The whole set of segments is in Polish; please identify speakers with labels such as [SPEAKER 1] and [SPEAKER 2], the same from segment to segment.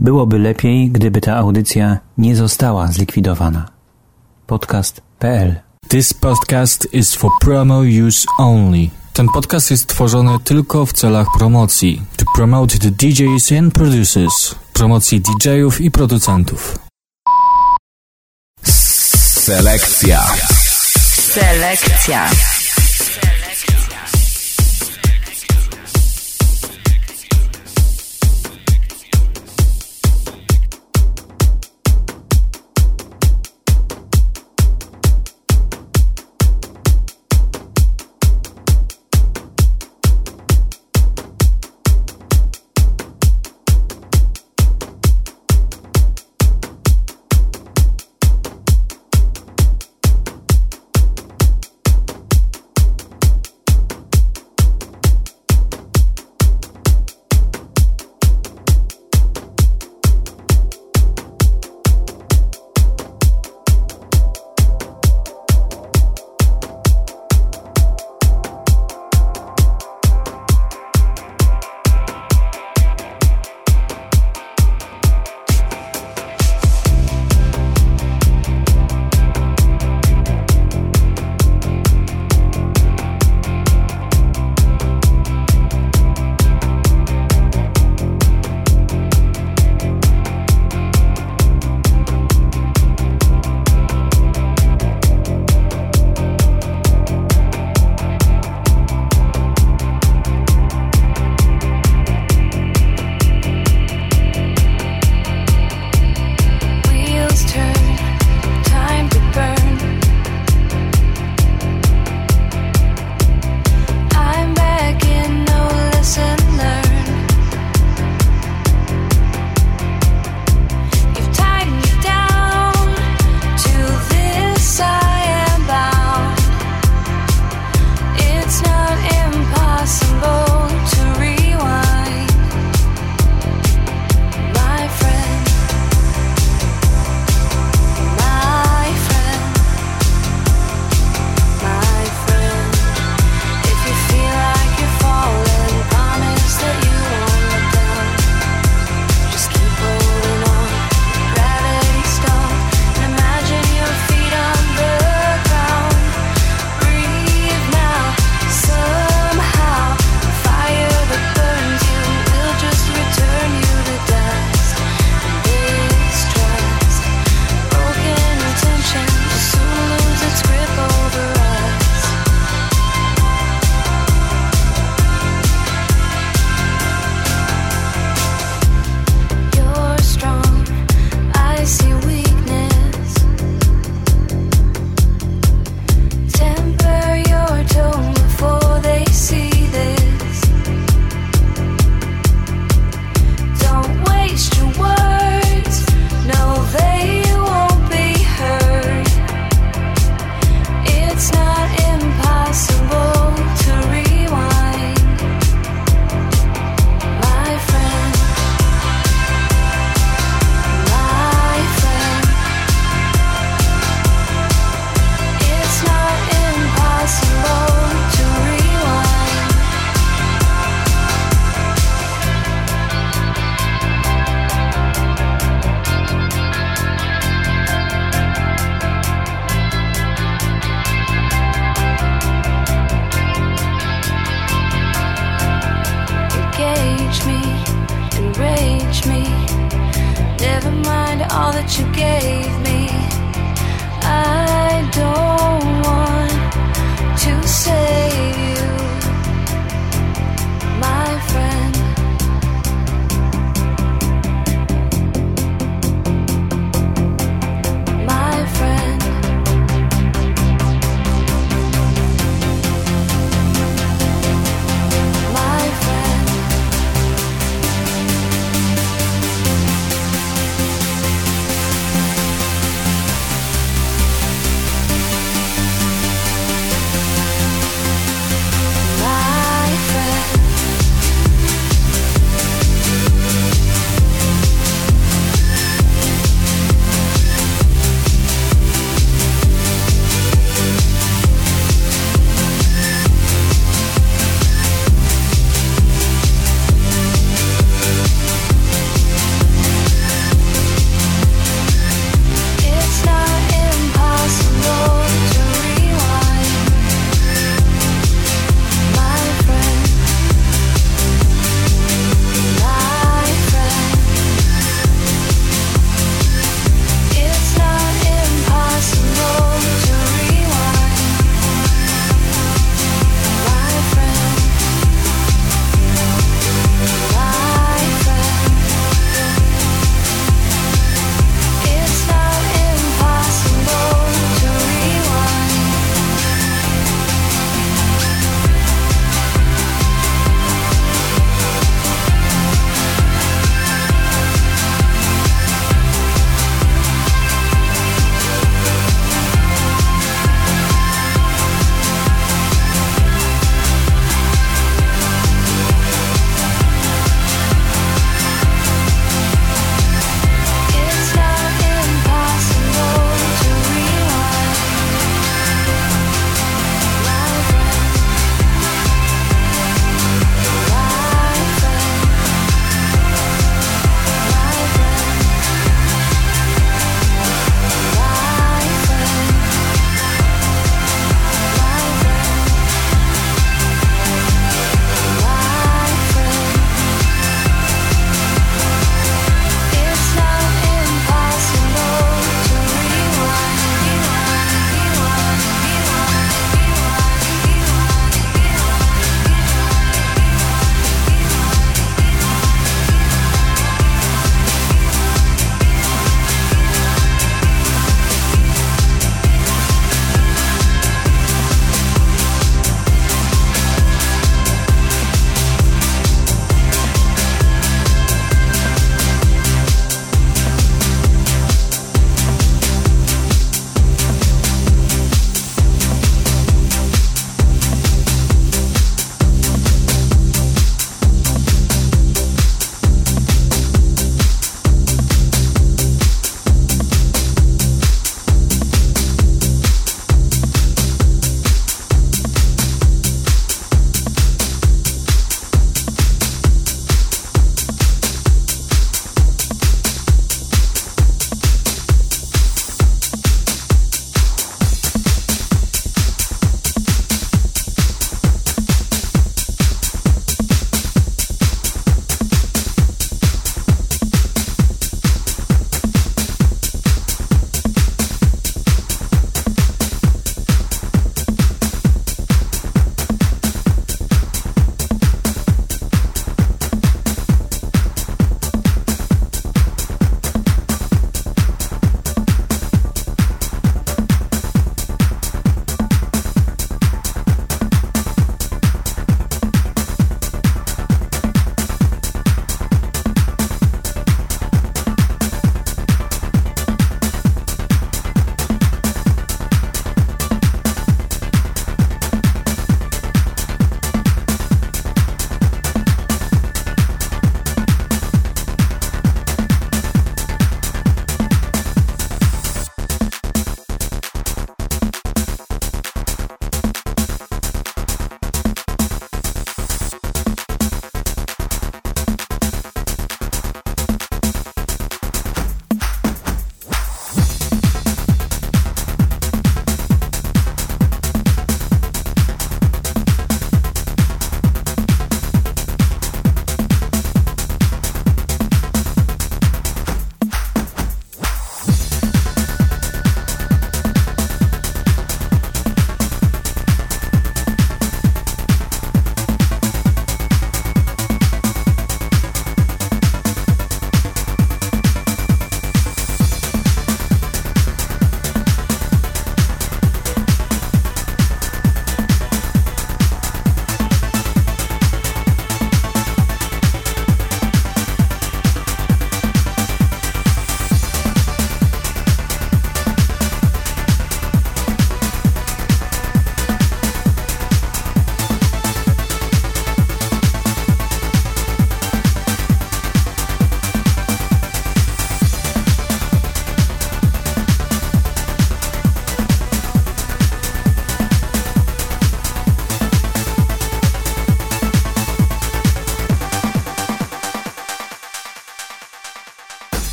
[SPEAKER 1] Byłoby lepiej, gdyby ta audycja nie została zlikwidowana. Podcast.pl
[SPEAKER 2] This podcast is for promo use only. Ten podcast jest tworzony tylko w celach promocji. To promote the DJs and producers. Promocji DJów i producentów.
[SPEAKER 3] Selekcja.
[SPEAKER 4] Selekcja.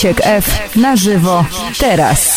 [SPEAKER 3] Misiek F na żywo teraz.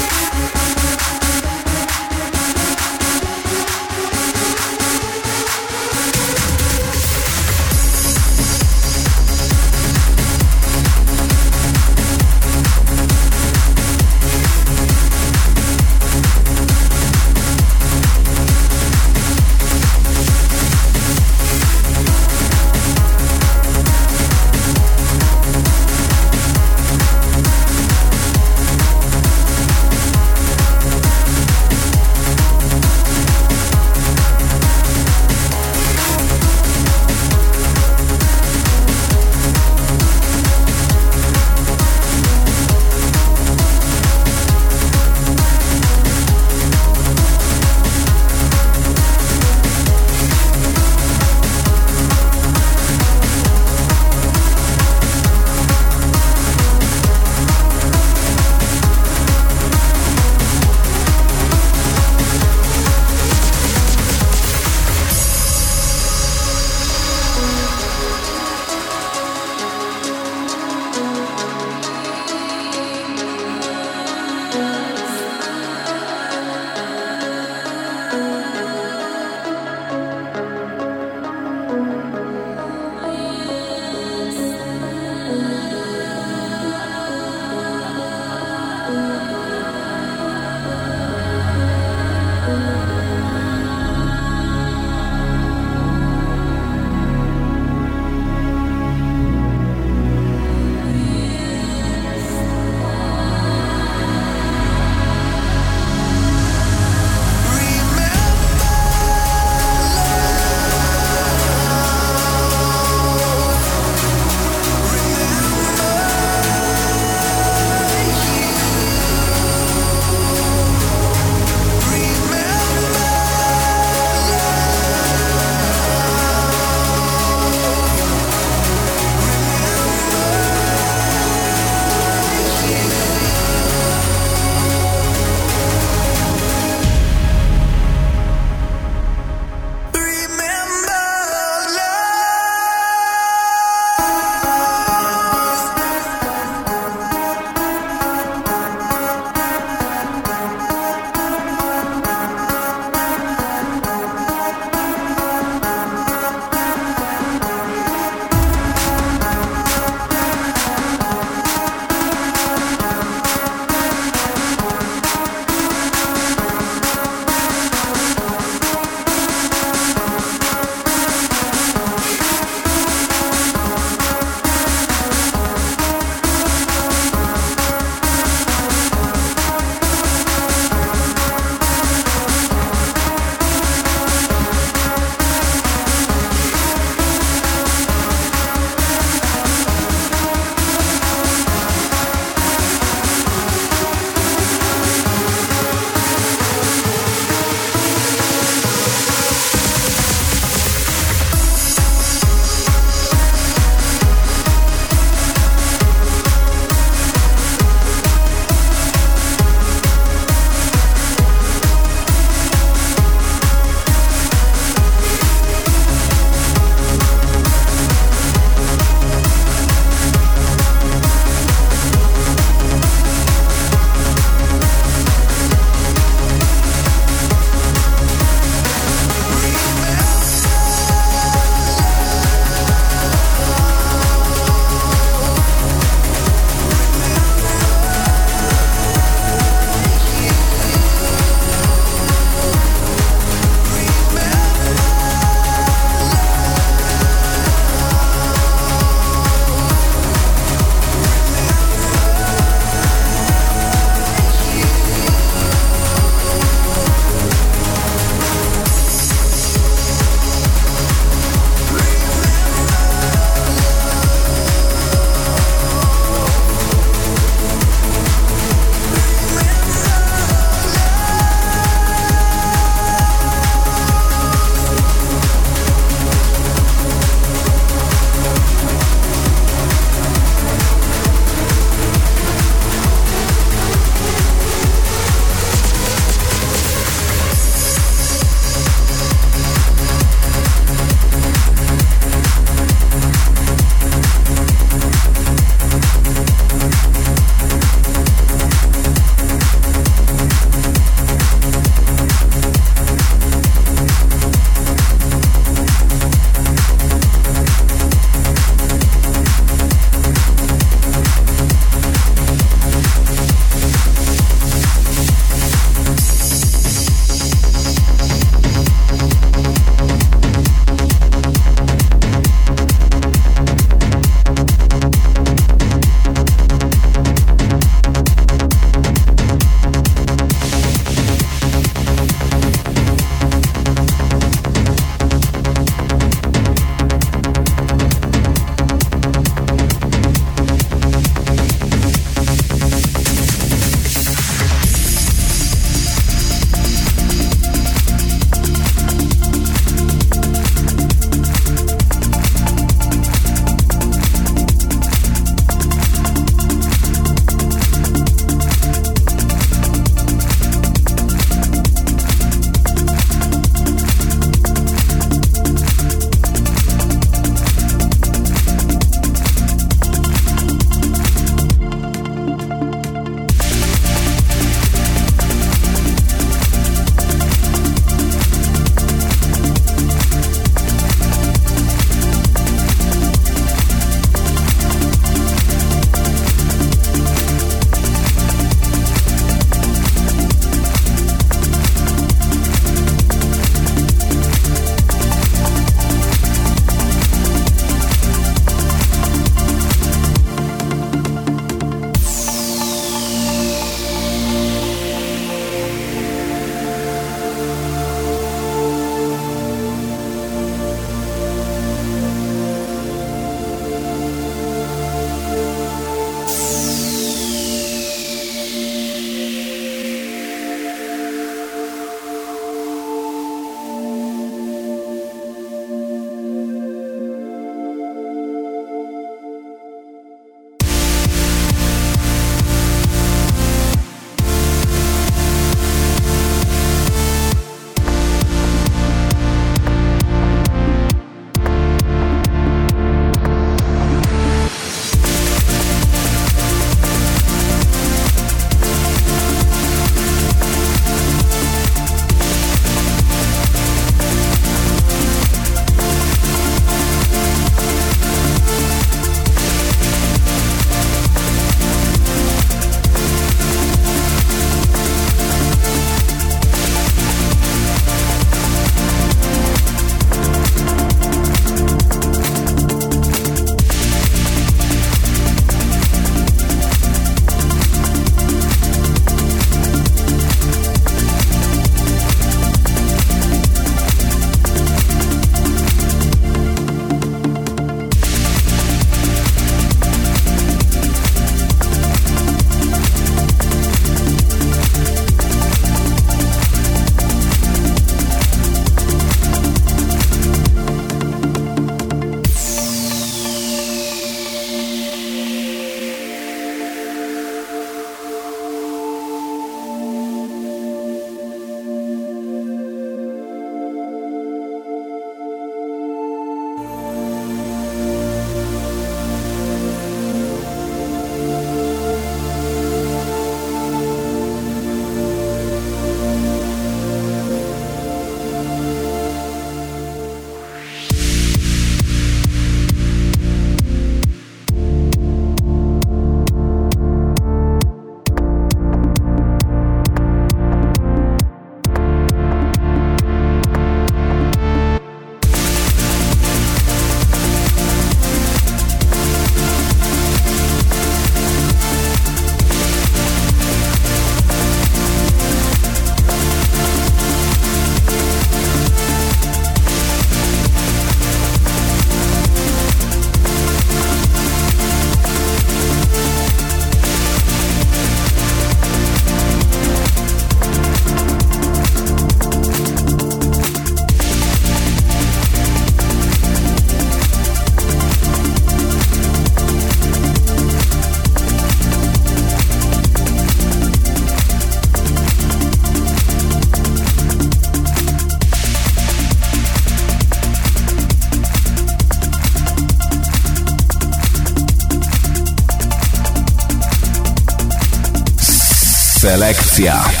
[SPEAKER 5] Selekcja.